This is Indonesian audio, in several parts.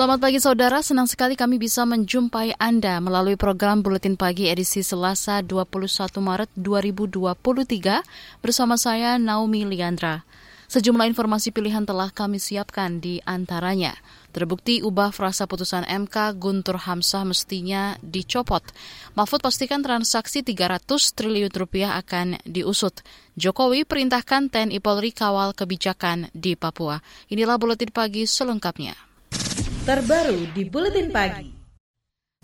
Selamat pagi saudara, senang sekali kami bisa menjumpai Anda melalui program Buletin Pagi edisi Selasa 21 Maret 2023 bersama saya Naomi Liandra. Sejumlah informasi pilihan telah kami siapkan di antaranya. Terbukti ubah frasa putusan MK Guntur Hamzah mestinya dicopot. Mahfud pastikan transaksi 300 triliun rupiah akan diusut. Jokowi perintahkan TNI Polri kawal kebijakan di Papua. Inilah Buletin Pagi selengkapnya terbaru di Buletin Pagi.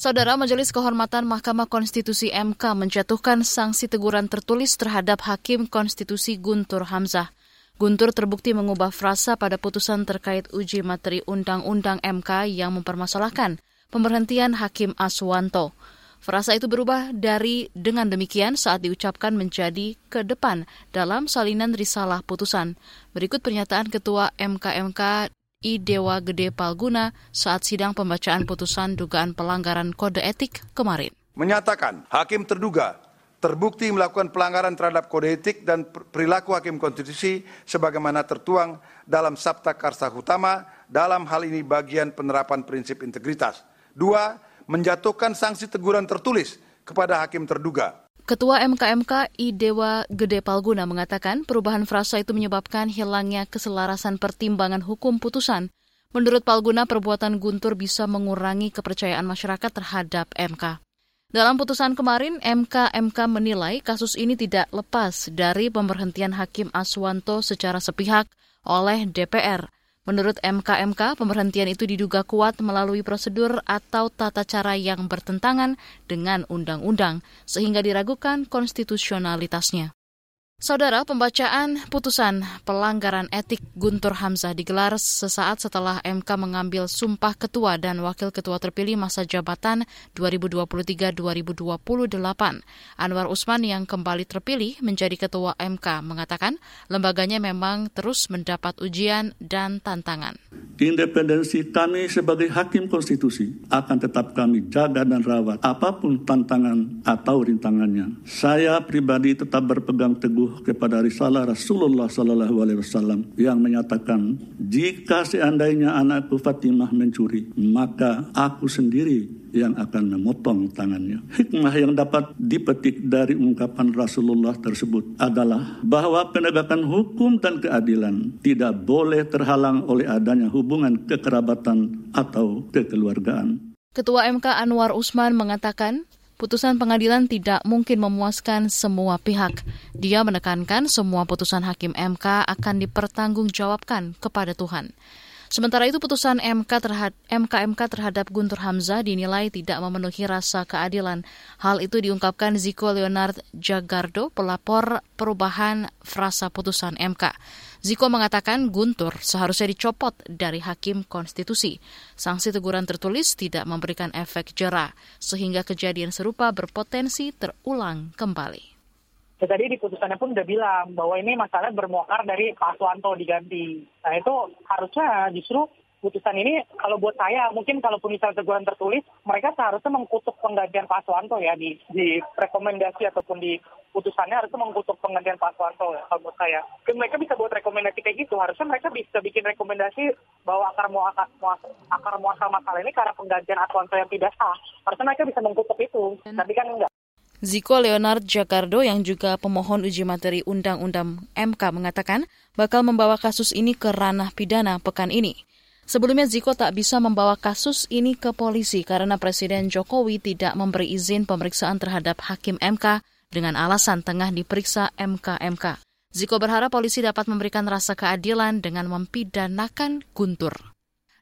Saudara Majelis Kehormatan Mahkamah Konstitusi MK menjatuhkan sanksi teguran tertulis terhadap Hakim Konstitusi Guntur Hamzah. Guntur terbukti mengubah frasa pada putusan terkait uji materi Undang-Undang MK yang mempermasalahkan pemberhentian Hakim Aswanto. Frasa itu berubah dari dengan demikian saat diucapkan menjadi ke depan dalam salinan risalah putusan. Berikut pernyataan Ketua MKMK I Dewa Gede Palguna saat sidang pembacaan putusan dugaan pelanggaran kode etik kemarin. Menyatakan hakim terduga terbukti melakukan pelanggaran terhadap kode etik dan perilaku hakim konstitusi sebagaimana tertuang dalam Sabta Karsa Utama dalam hal ini bagian penerapan prinsip integritas. Dua, menjatuhkan sanksi teguran tertulis kepada hakim terduga Ketua MKMK I Dewa Gede Palguna mengatakan perubahan frasa itu menyebabkan hilangnya keselarasan pertimbangan hukum putusan. Menurut Palguna, perbuatan Guntur bisa mengurangi kepercayaan masyarakat terhadap MK. Dalam putusan kemarin, MK-MK menilai kasus ini tidak lepas dari pemberhentian Hakim Aswanto secara sepihak oleh DPR. Menurut MKMK, pemberhentian itu diduga kuat melalui prosedur atau tata cara yang bertentangan dengan undang-undang, sehingga diragukan konstitusionalitasnya. Saudara, pembacaan putusan pelanggaran etik Guntur Hamzah digelar sesaat setelah MK mengambil sumpah ketua dan wakil ketua terpilih masa jabatan 2023-2028. Anwar Usman yang kembali terpilih menjadi ketua MK mengatakan lembaganya memang terus mendapat ujian dan tantangan. Independensi kami sebagai hakim konstitusi akan tetap kami jaga dan rawat apa pun tantangan atau rintangannya. Saya pribadi tetap berpegang teguh kepada risalah Rasulullah Sallallahu Alaihi Wasallam yang menyatakan jika seandainya anakku Fatimah mencuri maka aku sendiri yang akan memotong tangannya. Hikmah yang dapat dipetik dari ungkapan Rasulullah tersebut adalah bahwa penegakan hukum dan keadilan tidak boleh terhalang oleh adanya hubungan kekerabatan atau kekeluargaan. Ketua MK Anwar Usman mengatakan putusan pengadilan tidak mungkin memuaskan semua pihak. Dia menekankan semua putusan hakim MK akan dipertanggungjawabkan kepada Tuhan. Sementara itu putusan MK terhadap MKMK terhadap Guntur Hamzah dinilai tidak memenuhi rasa keadilan. Hal itu diungkapkan Ziko Leonard Jagardo, pelapor perubahan frasa putusan MK. Ziko mengatakan Guntur seharusnya dicopot dari hakim konstitusi. Sanksi teguran tertulis tidak memberikan efek jerah, sehingga kejadian serupa berpotensi terulang kembali. Ya, tadi di putusannya pun udah bilang bahwa ini masalah bermuakar dari Pak Aswanto diganti. Nah itu harusnya justru putusan ini kalau buat saya mungkin kalaupun misal teguran tertulis mereka seharusnya mengkutuk penggantian Pak Aswanto ya di di rekomendasi ataupun di putusannya harusnya mengkutuk penggantian Pak Aswanto ya kalau buat saya. Mungkin mereka bisa buat rekomendasi kayak gitu harusnya mereka bisa bikin rekomendasi bahwa akar muasal akar muasal masalah ini karena penggantian Aswanto yang tidak sah. Harusnya mereka bisa mengkutuk itu, tapi kan enggak. Ziko Leonard Jakardo yang juga pemohon uji materi Undang-Undang MK mengatakan bakal membawa kasus ini ke ranah pidana pekan ini. Sebelumnya Ziko tak bisa membawa kasus ini ke polisi karena Presiden Jokowi tidak memberi izin pemeriksaan terhadap Hakim MK dengan alasan tengah diperiksa MK-MK. Ziko berharap polisi dapat memberikan rasa keadilan dengan mempidanakan Guntur.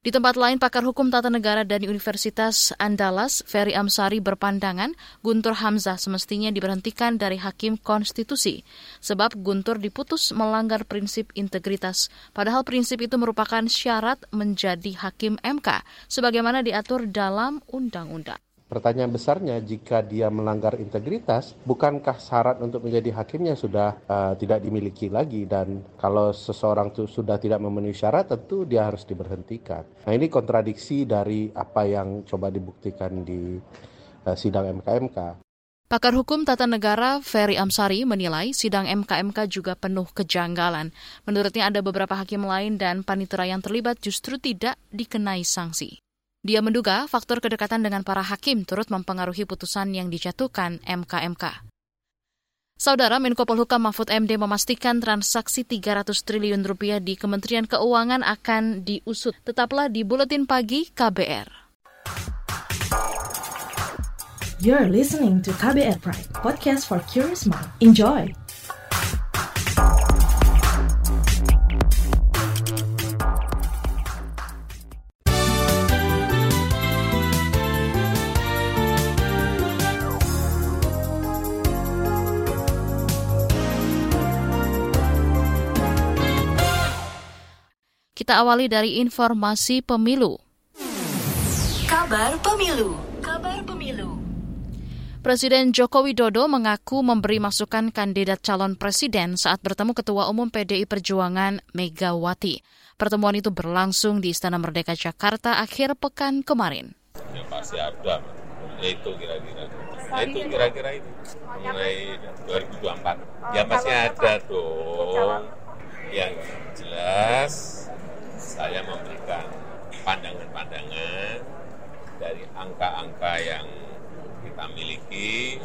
Di tempat lain, pakar hukum tata negara dari Universitas Andalas, Ferry Amsari berpandangan Guntur Hamzah semestinya diberhentikan dari hakim konstitusi, sebab Guntur diputus melanggar prinsip integritas, padahal prinsip itu merupakan syarat menjadi hakim MK, sebagaimana diatur dalam undang-undang. Pertanyaan besarnya, jika dia melanggar integritas, bukankah syarat untuk menjadi hakimnya sudah uh, tidak dimiliki lagi? Dan kalau seseorang itu sudah tidak memenuhi syarat, tentu dia harus diberhentikan. Nah ini kontradiksi dari apa yang coba dibuktikan di uh, sidang MKMK. Pakar Hukum Tata Negara Ferry Amsari menilai sidang MKMK juga penuh kejanggalan. Menurutnya ada beberapa hakim lain dan panitera yang terlibat justru tidak dikenai sanksi. Dia menduga faktor kedekatan dengan para hakim turut mempengaruhi putusan yang dijatuhkan MKMK. Saudara Menko Polhukam Mahfud MD memastikan transaksi 300 triliun rupiah di Kementerian Keuangan akan diusut. Tetaplah di Buletin Pagi KBR. You're listening to KBR Pride, podcast for curious mind. Enjoy! Kita awali dari informasi pemilu. Kabar pemilu. Kabar pemilu. Presiden Joko Widodo mengaku memberi masukan kandidat calon presiden saat bertemu Ketua Umum PDI Perjuangan Megawati. Pertemuan itu berlangsung di Istana Merdeka Jakarta akhir pekan kemarin. Ya pasti ada, itu kira-kira. Itu kira-kira itu mengenai 2024. Ya pasti ada dong. Yang jelas saya memberikan pandangan-pandangan dari angka-angka yang kita miliki,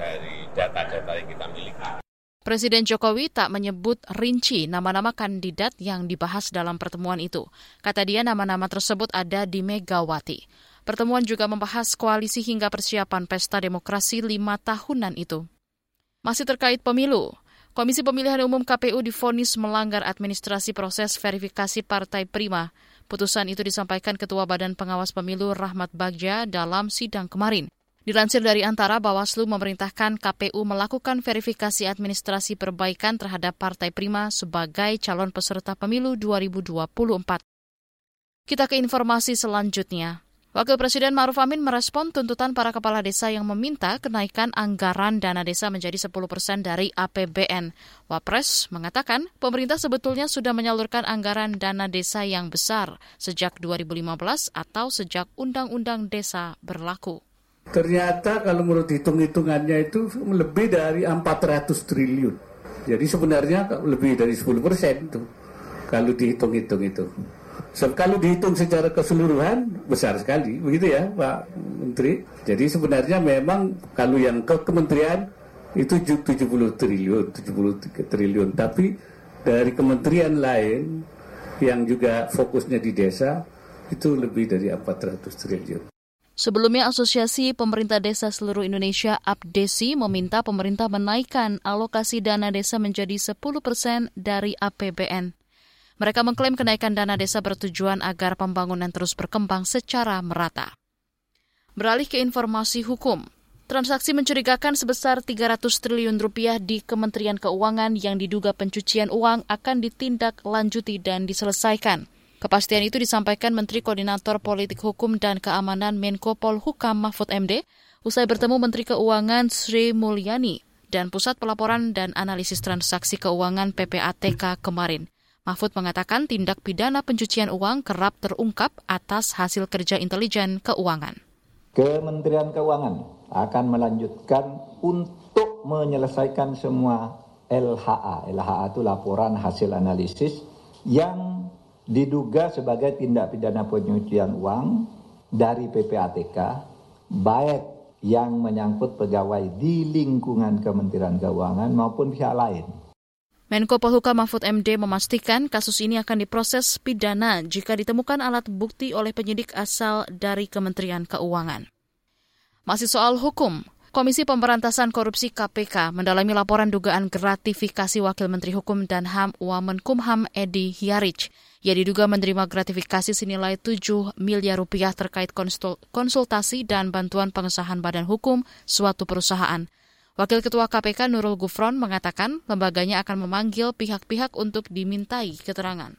dari data-data yang kita miliki. Presiden Jokowi tak menyebut rinci nama-nama kandidat yang dibahas dalam pertemuan itu. Kata dia nama-nama tersebut ada di Megawati. Pertemuan juga membahas koalisi hingga persiapan pesta demokrasi lima tahunan itu. Masih terkait pemilu, Komisi Pemilihan Umum KPU difonis melanggar administrasi proses verifikasi Partai Prima. Putusan itu disampaikan Ketua Badan Pengawas Pemilu Rahmat Bagja dalam sidang kemarin. Dilansir dari Antara, Bawaslu memerintahkan KPU melakukan verifikasi administrasi perbaikan terhadap Partai Prima sebagai calon peserta pemilu 2024. Kita ke informasi selanjutnya. Wakil Presiden Maruf Amin merespon tuntutan para kepala desa yang meminta kenaikan anggaran dana desa menjadi 10 persen dari APBN. Wapres mengatakan pemerintah sebetulnya sudah menyalurkan anggaran dana desa yang besar sejak 2015 atau sejak Undang-Undang Desa berlaku. Ternyata kalau menurut hitung-hitungannya itu lebih dari 400 triliun. Jadi sebenarnya lebih dari 10 persen itu kalau dihitung-hitung itu. So, kalau dihitung secara keseluruhan besar sekali, begitu ya Pak Menteri. Jadi sebenarnya memang kalau yang ke kementerian itu 70 triliun, 70 triliun. Tapi dari kementerian lain yang juga fokusnya di desa itu lebih dari 400 triliun. Sebelumnya, Asosiasi Pemerintah Desa Seluruh Indonesia APDESI meminta pemerintah menaikkan alokasi dana desa menjadi 10 persen dari APBN. Mereka mengklaim kenaikan dana desa bertujuan agar pembangunan terus berkembang secara merata. Beralih ke informasi hukum, transaksi mencurigakan sebesar 300 triliun rupiah di Kementerian Keuangan yang diduga pencucian uang akan ditindaklanjuti dan diselesaikan. Kepastian itu disampaikan Menteri Koordinator Politik Hukum dan Keamanan Menko Polhukam Mahfud MD usai bertemu Menteri Keuangan Sri Mulyani dan Pusat Pelaporan dan Analisis Transaksi Keuangan PPATK kemarin. Mahfud mengatakan tindak pidana pencucian uang kerap terungkap atas hasil kerja intelijen keuangan. Kementerian Keuangan akan melanjutkan untuk menyelesaikan semua LHA. LHA itu laporan hasil analisis yang diduga sebagai tindak pidana pencucian uang dari PPATK, baik yang menyangkut pegawai di lingkungan Kementerian Keuangan maupun pihak lain. Menko Polhukam Mahfud MD memastikan kasus ini akan diproses pidana jika ditemukan alat bukti oleh penyidik asal dari Kementerian Keuangan. Masih soal hukum, Komisi Pemberantasan Korupsi KPK mendalami laporan dugaan gratifikasi Wakil Menteri Hukum dan HAM Wamenkumham Edi Hiarich. Ia diduga menerima gratifikasi senilai 7 miliar rupiah terkait konsultasi dan bantuan pengesahan badan hukum suatu perusahaan. Wakil Ketua KPK Nurul Gufron mengatakan lembaganya akan memanggil pihak-pihak untuk dimintai keterangan.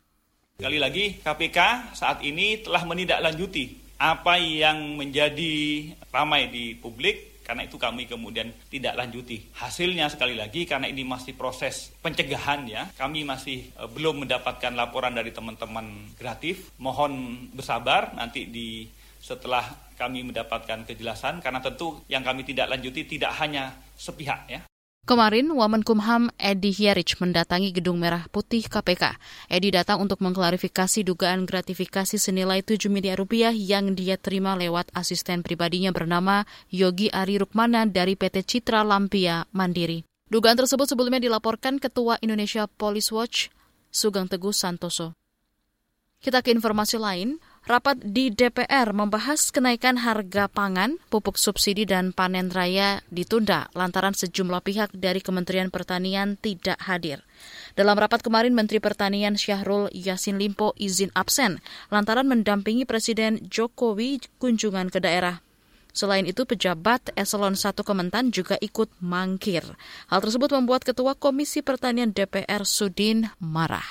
Sekali lagi, KPK saat ini telah menindaklanjuti apa yang menjadi ramai di publik karena itu kami kemudian tidak lanjuti. Hasilnya sekali lagi karena ini masih proses pencegahan ya, kami masih e, belum mendapatkan laporan dari teman-teman kreatif. Mohon bersabar nanti di setelah kami mendapatkan kejelasan karena tentu yang kami tidak lanjuti tidak hanya sepihak ya. Kemarin, Wamenkumham Edi Hierich mendatangi Gedung Merah Putih KPK. Edi datang untuk mengklarifikasi dugaan gratifikasi senilai 7 miliar rupiah yang dia terima lewat asisten pribadinya bernama Yogi Ari Rukmana dari PT Citra Lampia Mandiri. Dugaan tersebut sebelumnya dilaporkan Ketua Indonesia Police Watch, Sugeng Teguh Santoso. Kita ke informasi lain. Rapat di DPR membahas kenaikan harga pangan, pupuk subsidi dan panen raya ditunda lantaran sejumlah pihak dari Kementerian Pertanian tidak hadir. Dalam rapat kemarin, Menteri Pertanian Syahrul Yasin Limpo izin absen lantaran mendampingi Presiden Jokowi kunjungan ke daerah. Selain itu, pejabat eselon 1 Kementan juga ikut mangkir. Hal tersebut membuat Ketua Komisi Pertanian DPR Sudin marah.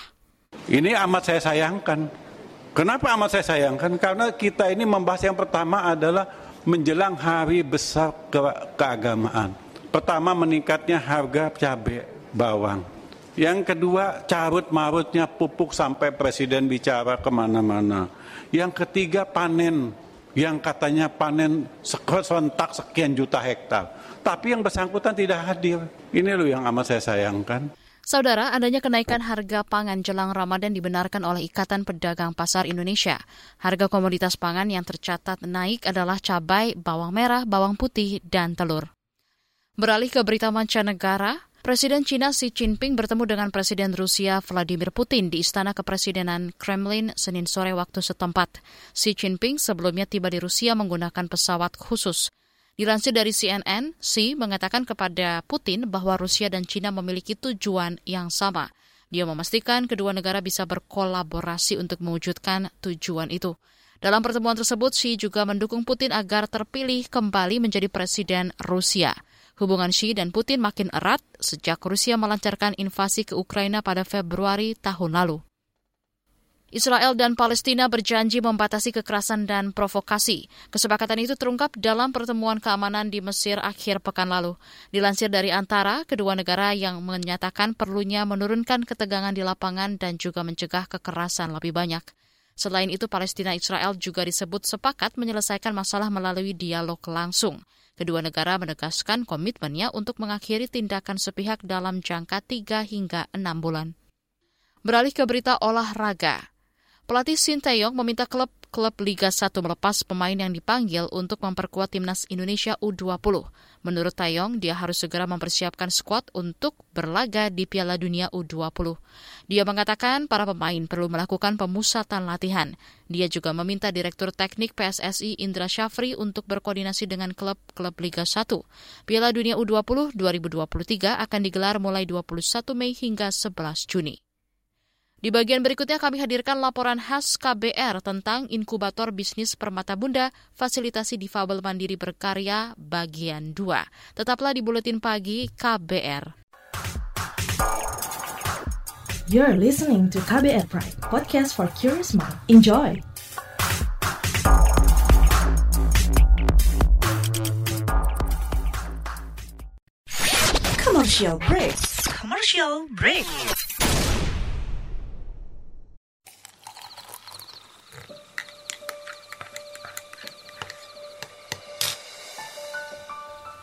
Ini amat saya sayangkan Kenapa amat saya sayangkan? Karena kita ini membahas yang pertama adalah menjelang hari besar ke keagamaan. Pertama meningkatnya harga cabai bawang. Yang kedua carut marutnya pupuk sampai presiden bicara ke mana-mana. Yang ketiga panen yang katanya panen serentak sekian juta hektar. Tapi yang bersangkutan tidak hadir. Ini loh yang amat saya sayangkan. Saudara, adanya kenaikan harga pangan jelang Ramadan dibenarkan oleh Ikatan Pedagang Pasar Indonesia. Harga komoditas pangan yang tercatat naik adalah cabai, bawang merah, bawang putih, dan telur. Beralih ke berita mancanegara, Presiden China Xi Jinping bertemu dengan Presiden Rusia Vladimir Putin di Istana Kepresidenan Kremlin Senin sore waktu setempat. Xi Jinping sebelumnya tiba di Rusia menggunakan pesawat khusus. Dilansir dari CNN, Xi mengatakan kepada Putin bahwa Rusia dan China memiliki tujuan yang sama. Dia memastikan kedua negara bisa berkolaborasi untuk mewujudkan tujuan itu. Dalam pertemuan tersebut, Xi juga mendukung Putin agar terpilih kembali menjadi presiden Rusia. Hubungan Xi dan Putin makin erat sejak Rusia melancarkan invasi ke Ukraina pada Februari tahun lalu. Israel dan Palestina berjanji membatasi kekerasan dan provokasi. Kesepakatan itu terungkap dalam pertemuan keamanan di Mesir akhir pekan lalu. Dilansir dari antara kedua negara yang menyatakan perlunya menurunkan ketegangan di lapangan dan juga mencegah kekerasan lebih banyak. Selain itu, Palestina Israel juga disebut sepakat menyelesaikan masalah melalui dialog langsung. Kedua negara menegaskan komitmennya untuk mengakhiri tindakan sepihak dalam jangka 3 hingga 6 bulan. Beralih ke berita olahraga. Pelatih Sinteyong meminta klub-klub Liga 1 melepas pemain yang dipanggil untuk memperkuat timnas Indonesia U20. Menurut Tayong, dia harus segera mempersiapkan skuad untuk berlaga di Piala Dunia U20. Dia mengatakan para pemain perlu melakukan pemusatan latihan. Dia juga meminta Direktur Teknik PSSI Indra Syafri untuk berkoordinasi dengan klub-klub Liga 1. Piala Dunia U20 2023 akan digelar mulai 21 Mei hingga 11 Juni. Di bagian berikutnya kami hadirkan laporan khas KBR tentang inkubator bisnis Permata Bunda, fasilitasi difabel mandiri berkarya bagian 2. Tetaplah di Buletin Pagi KBR. You're listening to KBR Pride, podcast for curious mind. Enjoy! Commercial break. Commercial break.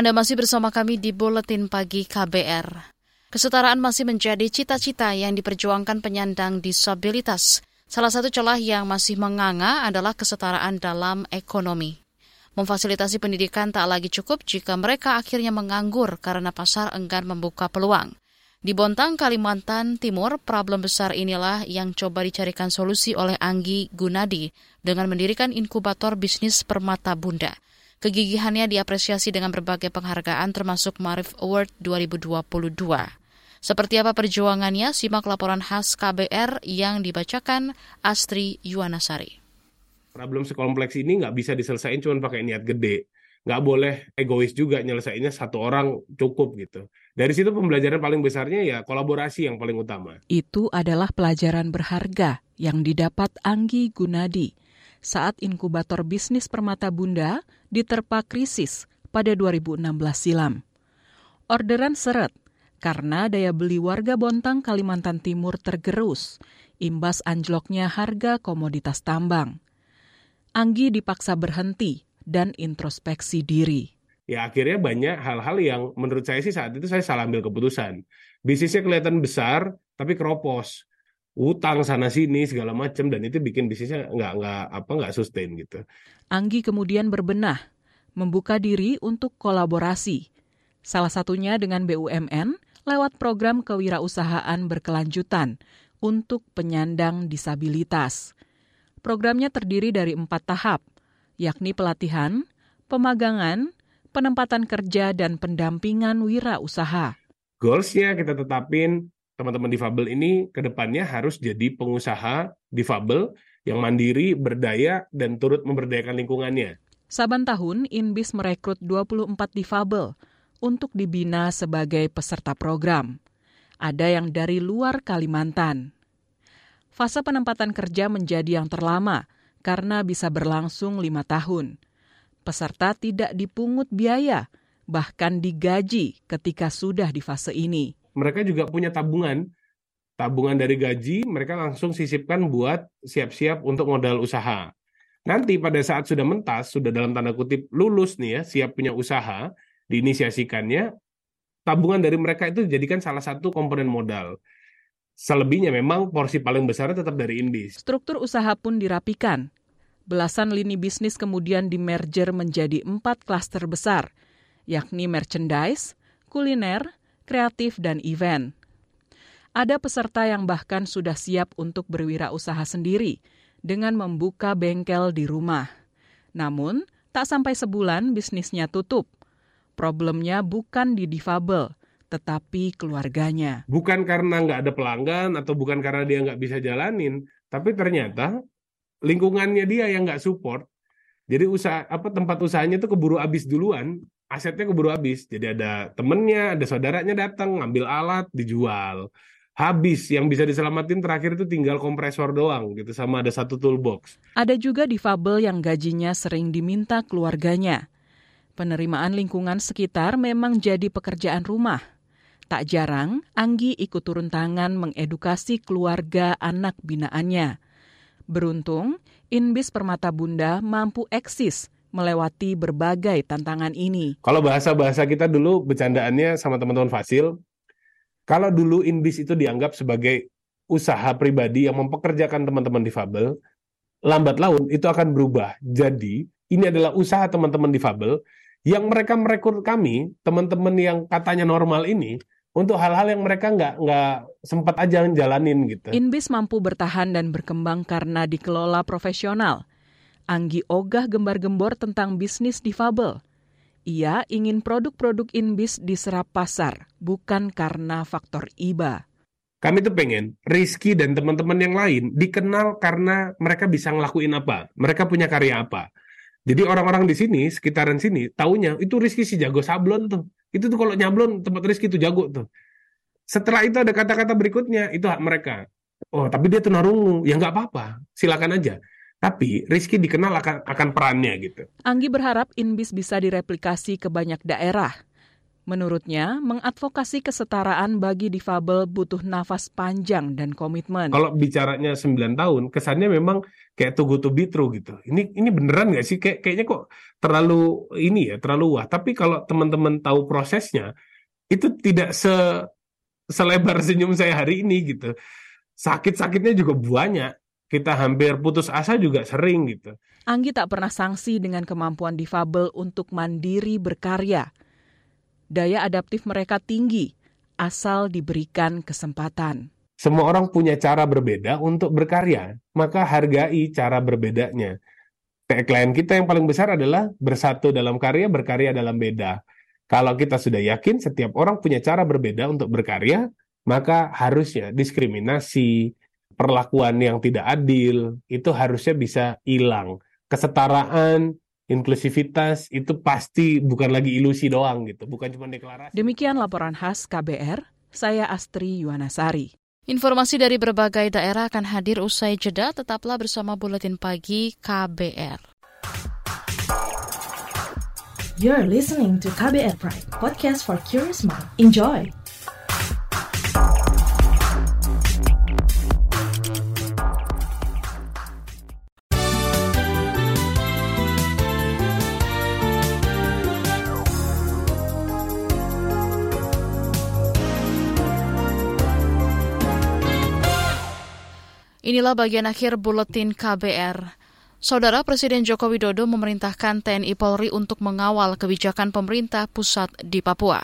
Anda masih bersama kami di Buletin Pagi KBR. Kesetaraan masih menjadi cita-cita yang diperjuangkan penyandang disabilitas. Salah satu celah yang masih menganga adalah kesetaraan dalam ekonomi. Memfasilitasi pendidikan tak lagi cukup jika mereka akhirnya menganggur karena pasar enggan membuka peluang. Di Bontang, Kalimantan Timur, problem besar inilah yang coba dicarikan solusi oleh Anggi Gunadi dengan mendirikan inkubator bisnis Permata Bunda. Kegigihannya diapresiasi dengan berbagai penghargaan termasuk Marif Award 2022. Seperti apa perjuangannya, simak laporan khas KBR yang dibacakan Astri Yuwanasari. Problem sekompleks ini nggak bisa diselesaikan cuma pakai niat gede. Nggak boleh egois juga nyelesainnya satu orang cukup gitu. Dari situ pembelajaran paling besarnya ya kolaborasi yang paling utama. Itu adalah pelajaran berharga yang didapat Anggi Gunadi saat inkubator bisnis Permata Bunda diterpa krisis pada 2016 silam. Orderan seret karena daya beli warga Bontang, Kalimantan Timur tergerus, imbas anjloknya harga komoditas tambang. Anggi dipaksa berhenti dan introspeksi diri. Ya akhirnya banyak hal-hal yang menurut saya sih saat itu saya salah ambil keputusan. Bisnisnya kelihatan besar tapi keropos utang sana sini segala macam dan itu bikin bisnisnya nggak nggak apa nggak sustain gitu. Anggi kemudian berbenah, membuka diri untuk kolaborasi. Salah satunya dengan BUMN lewat program kewirausahaan berkelanjutan untuk penyandang disabilitas. Programnya terdiri dari empat tahap, yakni pelatihan, pemagangan, penempatan kerja, dan pendampingan wirausaha. Goalsnya kita tetapin teman-teman difabel ini ke depannya harus jadi pengusaha difabel yang mandiri, berdaya, dan turut memberdayakan lingkungannya. Saban tahun, Inbis merekrut 24 difabel untuk dibina sebagai peserta program. Ada yang dari luar Kalimantan. Fase penempatan kerja menjadi yang terlama karena bisa berlangsung lima tahun. Peserta tidak dipungut biaya, bahkan digaji ketika sudah di fase ini mereka juga punya tabungan. Tabungan dari gaji mereka langsung sisipkan buat siap-siap untuk modal usaha. Nanti pada saat sudah mentas, sudah dalam tanda kutip lulus nih ya, siap punya usaha, diinisiasikannya, tabungan dari mereka itu dijadikan salah satu komponen modal. Selebihnya memang porsi paling besar tetap dari Indis. Struktur usaha pun dirapikan. Belasan lini bisnis kemudian dimerger menjadi empat klaster besar, yakni merchandise, kuliner, kreatif, dan event. Ada peserta yang bahkan sudah siap untuk berwirausaha sendiri dengan membuka bengkel di rumah. Namun, tak sampai sebulan bisnisnya tutup. Problemnya bukan di difabel, tetapi keluarganya. Bukan karena nggak ada pelanggan atau bukan karena dia nggak bisa jalanin, tapi ternyata lingkungannya dia yang nggak support. Jadi usaha apa tempat usahanya itu keburu habis duluan asetnya keburu habis. Jadi ada temennya, ada saudaranya datang ngambil alat, dijual. Habis yang bisa diselamatin terakhir itu tinggal kompresor doang gitu sama ada satu toolbox. Ada juga difabel yang gajinya sering diminta keluarganya. Penerimaan lingkungan sekitar memang jadi pekerjaan rumah. Tak jarang, Anggi ikut turun tangan mengedukasi keluarga anak binaannya. Beruntung, Inbis Permata Bunda mampu eksis melewati berbagai tantangan ini. Kalau bahasa-bahasa kita dulu bercandaannya sama teman-teman Fasil, kalau dulu Inbis itu dianggap sebagai usaha pribadi yang mempekerjakan teman-teman difabel, lambat laun itu akan berubah. Jadi, ini adalah usaha teman-teman difabel yang mereka merekrut kami, teman-teman yang katanya normal ini, untuk hal-hal yang mereka nggak nggak sempat aja jalanin gitu. Inbis mampu bertahan dan berkembang karena dikelola profesional Anggi ogah gembar-gembor tentang bisnis difabel. Ia ingin produk-produk Inbis diserap pasar, bukan karena faktor IBA. Kami tuh pengen Rizky dan teman-teman yang lain dikenal karena mereka bisa ngelakuin apa, mereka punya karya apa. Jadi orang-orang di sini, sekitaran sini, taunya itu Rizky si jago sablon tuh. Itu tuh kalau nyablon tempat Rizky itu jago tuh. Setelah itu ada kata-kata berikutnya, itu hak mereka. Oh, tapi dia tunarungu. Ya nggak apa-apa, silakan aja. Tapi Rizky dikenal akan, akan perannya gitu. Anggi berharap Inbis bisa direplikasi ke banyak daerah. Menurutnya, mengadvokasi kesetaraan bagi difabel butuh nafas panjang dan komitmen. Kalau bicaranya 9 tahun, kesannya memang kayak good to be true gitu. Ini ini beneran nggak sih? Kayak kayaknya kok terlalu ini ya, terlalu wah. Tapi kalau teman-teman tahu prosesnya, itu tidak se selebar senyum saya hari ini gitu. Sakit-sakitnya juga banyak. Kita hampir putus asa juga sering gitu. Anggi tak pernah sanksi dengan kemampuan difabel untuk mandiri berkarya daya adaptif mereka tinggi asal diberikan kesempatan. Semua orang punya cara berbeda untuk berkarya, maka hargai cara berbedanya. Tagline kita yang paling besar adalah bersatu dalam karya, berkarya dalam beda. Kalau kita sudah yakin setiap orang punya cara berbeda untuk berkarya, maka harusnya diskriminasi, perlakuan yang tidak adil, itu harusnya bisa hilang. Kesetaraan, inklusivitas itu pasti bukan lagi ilusi doang gitu, bukan cuma deklarasi. Demikian laporan khas KBR, saya Astri Yuwanasari. Informasi dari berbagai daerah akan hadir usai jeda, tetaplah bersama Buletin Pagi KBR. You're listening to KBR Pride, podcast for curious mind. Enjoy! Inilah bagian akhir buletin KBR. Saudara Presiden Joko Widodo memerintahkan TNI Polri untuk mengawal kebijakan pemerintah pusat di Papua.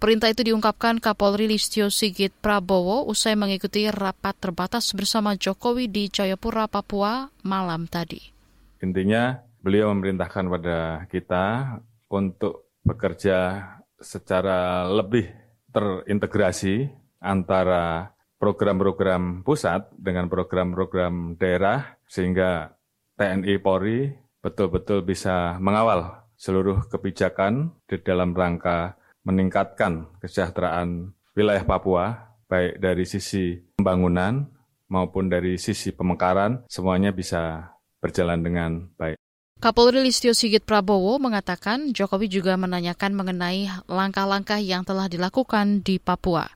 Perintah itu diungkapkan Kapolri Listio Sigit Prabowo usai mengikuti rapat terbatas bersama Jokowi di Jayapura, Papua malam tadi. Intinya beliau memerintahkan pada kita untuk bekerja secara lebih terintegrasi antara program-program pusat dengan program-program daerah sehingga TNI Polri betul-betul bisa mengawal seluruh kebijakan di dalam rangka meningkatkan kesejahteraan wilayah Papua baik dari sisi pembangunan maupun dari sisi pemekaran semuanya bisa berjalan dengan baik. Kapolri Listio Sigit Prabowo mengatakan Jokowi juga menanyakan mengenai langkah-langkah yang telah dilakukan di Papua.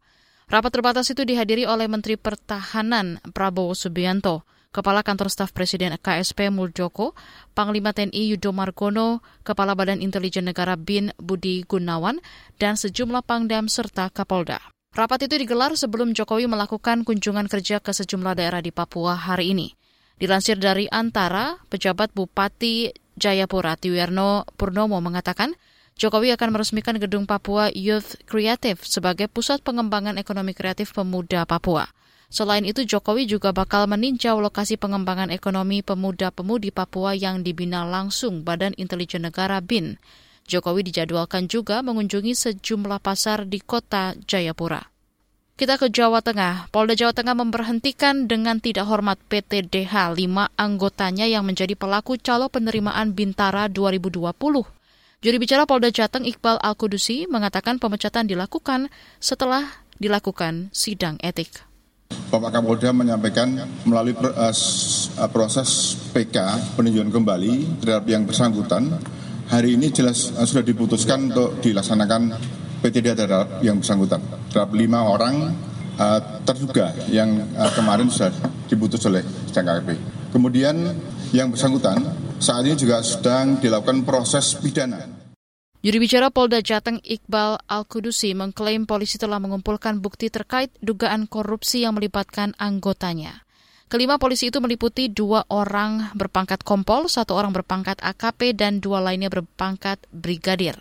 Rapat terbatas itu dihadiri oleh Menteri Pertahanan Prabowo Subianto, Kepala Kantor Staf Presiden KSP Muldoko, Panglima TNI Yudo Margono, Kepala Badan Intelijen Negara BIN Budi Gunawan, dan sejumlah pangdam serta Kapolda. Rapat itu digelar sebelum Jokowi melakukan kunjungan kerja ke sejumlah daerah di Papua hari ini. Dilansir dari Antara, pejabat Bupati Jayapura Tiwerno Purnomo mengatakan, Jokowi akan meresmikan gedung Papua Youth Creative sebagai pusat pengembangan ekonomi kreatif pemuda Papua. Selain itu, Jokowi juga bakal meninjau lokasi pengembangan ekonomi pemuda-pemudi Papua yang dibina langsung Badan Intelijen Negara BIN. Jokowi dijadwalkan juga mengunjungi sejumlah pasar di kota Jayapura. Kita ke Jawa Tengah. Polda Jawa Tengah memberhentikan dengan tidak hormat PT DH lima anggotanya yang menjadi pelaku calo penerimaan Bintara 2020. Juri bicara Polda Jateng Iqbal Al-Kudusi mengatakan pemecatan dilakukan setelah dilakukan sidang etik. Bapak Kapolda menyampaikan melalui eh, eh, proses PK peninjauan kembali terhadap yang bersangkutan hari ini jelas eh, sudah diputuskan untuk dilaksanakan PTD terhadap yang bersangkutan terhadap lima orang terduga yang kemarin sudah diputus oleh sidang KKP. Kemudian yang bersangkutan saat ini juga sedang dilakukan proses pidana. Juri bicara Polda Jateng Iqbal Al-Kudusi mengklaim polisi telah mengumpulkan bukti terkait dugaan korupsi yang melibatkan anggotanya. Kelima polisi itu meliputi dua orang berpangkat kompol, satu orang berpangkat AKP, dan dua lainnya berpangkat brigadir.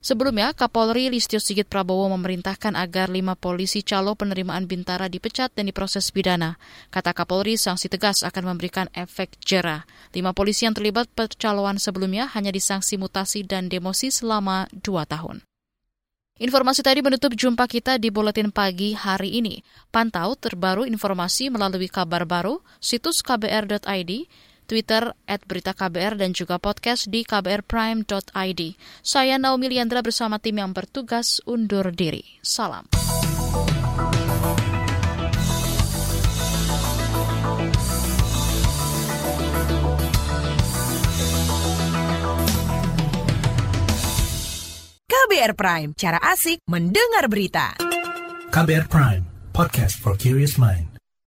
Sebelumnya, Kapolri Listio Sigit Prabowo memerintahkan agar lima polisi calo penerimaan Bintara dipecat dan diproses pidana. Kata Kapolri, sanksi tegas akan memberikan efek jera. Lima polisi yang terlibat percaloan sebelumnya hanya disangsi mutasi dan demosi selama dua tahun. Informasi tadi menutup jumpa kita di Buletin Pagi hari ini. Pantau terbaru informasi melalui kabar baru, situs kbr.id, Twitter at Berita KBR dan juga podcast di kbrprime.id. Saya Naomi Liandra bersama tim yang bertugas undur diri. Salam. KBR KBR Prime, cara asik mendengar berita. KBR Prime, podcast for curious mind.